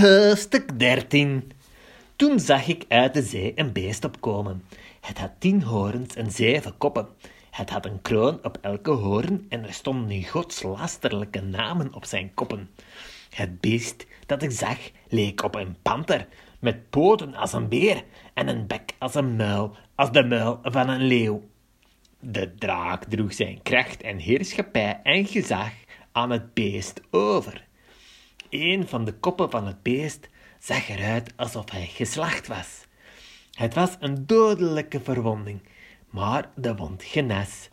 Hoofdstuk 13 Toen zag ik uit de zee een beest opkomen. Het had tien horens en zeven koppen. Het had een kroon op elke hoorn en er stonden godslasterlijke namen op zijn koppen. Het beest dat ik zag leek op een panter, met poten als een beer en een bek als een muil, als de muil van een leeuw. De draak droeg zijn kracht en heerschappij en gezag aan het beest over. Een van de koppen van het beest zag eruit alsof hij geslacht was. Het was een dodelijke verwonding, maar de wond genas.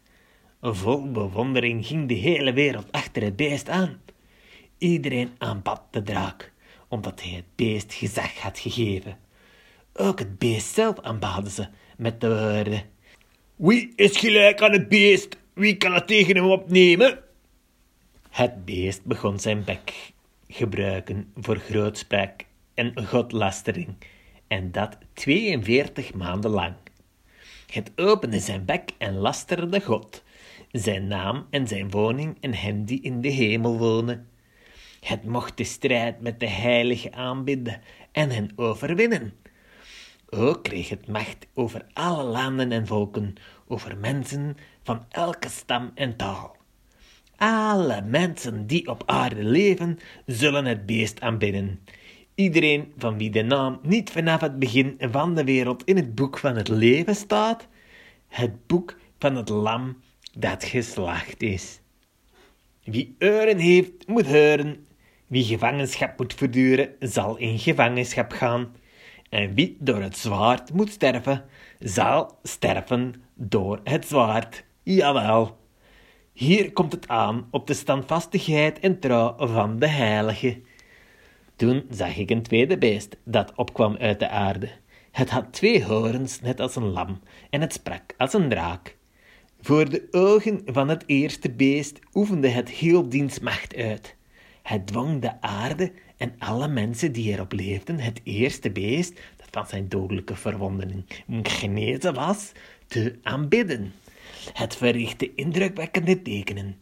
Vol bewondering ging de hele wereld achter het beest aan. Iedereen aanbad de draak, omdat hij het beest gezag had gegeven. Ook het beest zelf aanbaden ze met de woorden: Wie is gelijk aan het beest? Wie kan het tegen hem opnemen? Het beest begon zijn bek gebruiken voor grootspraak en godlastering, en dat 42 maanden lang. Het opende zijn bek en lasterde God, zijn naam en zijn woning en hen die in de hemel wonen. Het mocht de strijd met de heilige aanbidden en hen overwinnen. Ook kreeg het macht over alle landen en volken, over mensen van elke stam en taal. Alle mensen die op aarde leven, zullen het beest aanbidden. Iedereen van wie de naam niet vanaf het begin van de wereld in het boek van het leven staat, het boek van het lam dat geslacht is. Wie oren heeft, moet horen. Wie gevangenschap moet verduren, zal in gevangenschap gaan. En wie door het zwaard moet sterven, zal sterven door het zwaard. Jawel. Hier komt het aan op de standvastigheid en trouw van de heilige. Toen zag ik een tweede beest dat opkwam uit de aarde. Het had twee horens, net als een lam, en het sprak als een draak. Voor de ogen van het eerste beest oefende het heel diens macht uit. Het dwong de aarde en alle mensen die erop leefden, het eerste beest, dat van zijn dodelijke verwonding genezen was, te aanbidden. Het verrichtte indrukwekkende tekenen.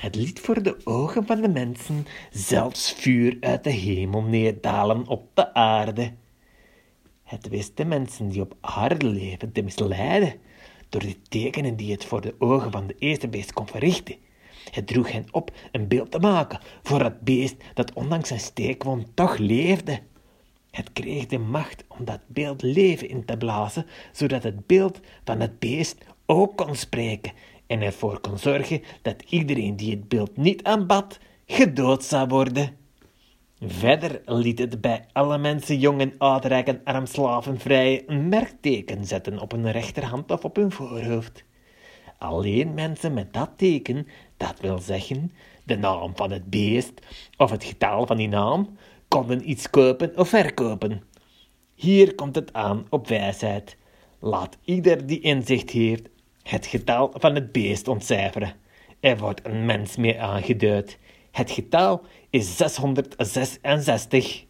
Het liet voor de ogen van de mensen zelfs vuur uit de hemel neerdalen op de aarde. Het wist de mensen die op aarde leven te misleiden door de tekenen die het voor de ogen van de eerste beest kon verrichten. Het droeg hen op een beeld te maken voor het beest dat ondanks zijn steekwond toch leefde. Het kreeg de macht om dat beeld leven in te blazen, zodat het beeld van het beest ook kon spreken en ervoor kon zorgen dat iedereen die het beeld niet aanbad, gedood zou worden. Verder liet het bij alle mensen, jong en oud, rijk en arm, slaven vrij, een merkteken zetten op hun rechterhand of op hun voorhoofd. Alleen mensen met dat teken, dat wil zeggen de naam van het beest of het getal van die naam, konden iets kopen of verkopen. Hier komt het aan op wijsheid. Laat ieder die inzicht heeft het getal van het beest ontcijferen. Er wordt een mens mee aangeduid. Het getal is 666.